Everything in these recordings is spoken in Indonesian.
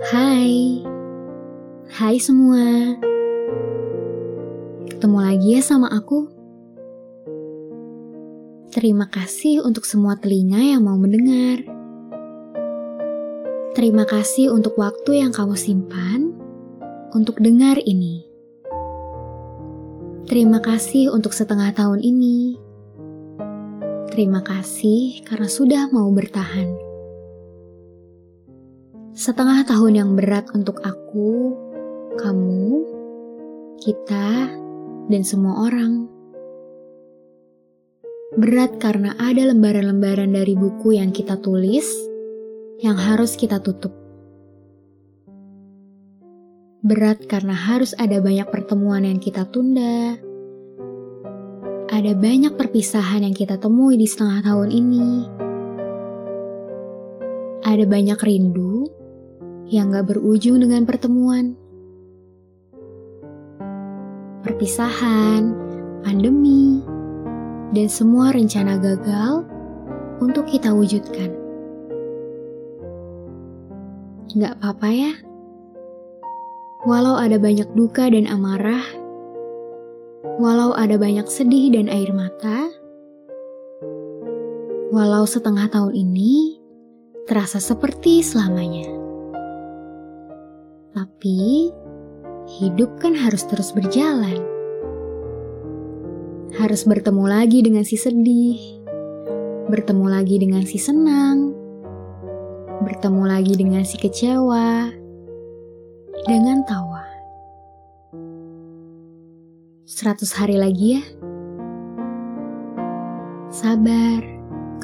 Hai, hai semua. Ketemu lagi ya sama aku. Terima kasih untuk semua telinga yang mau mendengar. Terima kasih untuk waktu yang kamu simpan untuk dengar ini. Terima kasih untuk setengah tahun ini. Terima kasih karena sudah mau bertahan setengah tahun yang berat untuk aku, kamu, kita, dan semua orang. Berat karena ada lembaran-lembaran dari buku yang kita tulis yang harus kita tutup. Berat karena harus ada banyak pertemuan yang kita tunda. Ada banyak perpisahan yang kita temui di setengah tahun ini. Ada banyak rindu yang gak berujung dengan pertemuan. Perpisahan, pandemi, dan semua rencana gagal untuk kita wujudkan. Gak apa-apa ya. Walau ada banyak duka dan amarah, walau ada banyak sedih dan air mata, walau setengah tahun ini terasa seperti selamanya. Tapi hidup kan harus terus berjalan. Harus bertemu lagi dengan si sedih, bertemu lagi dengan si senang, bertemu lagi dengan si kecewa, dengan tawa. Seratus hari lagi ya. Sabar,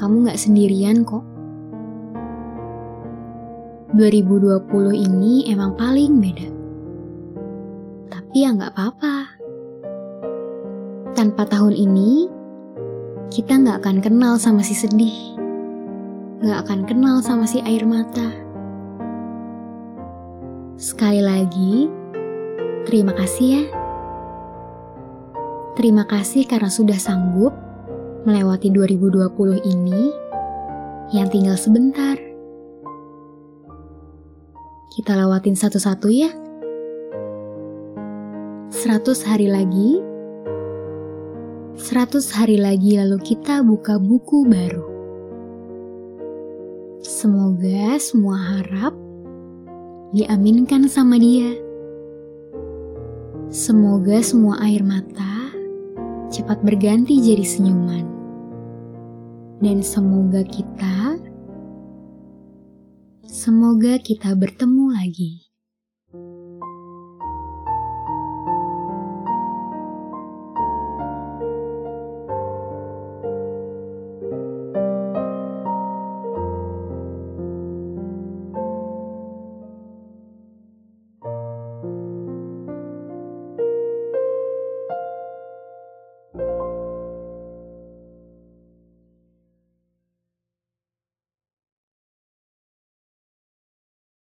kamu gak sendirian kok. 2020 ini emang paling beda. Tapi ya nggak apa-apa. Tanpa tahun ini, kita nggak akan kenal sama si sedih. Nggak akan kenal sama si air mata. Sekali lagi, terima kasih ya. Terima kasih karena sudah sanggup melewati 2020 ini yang tinggal sebentar. Kita lewatin satu-satu ya. 100 hari lagi. 100 hari lagi lalu kita buka buku baru. Semoga semua harap diaminkan sama dia. Semoga semua air mata cepat berganti jadi senyuman. Dan semoga kita Semoga kita bertemu lagi.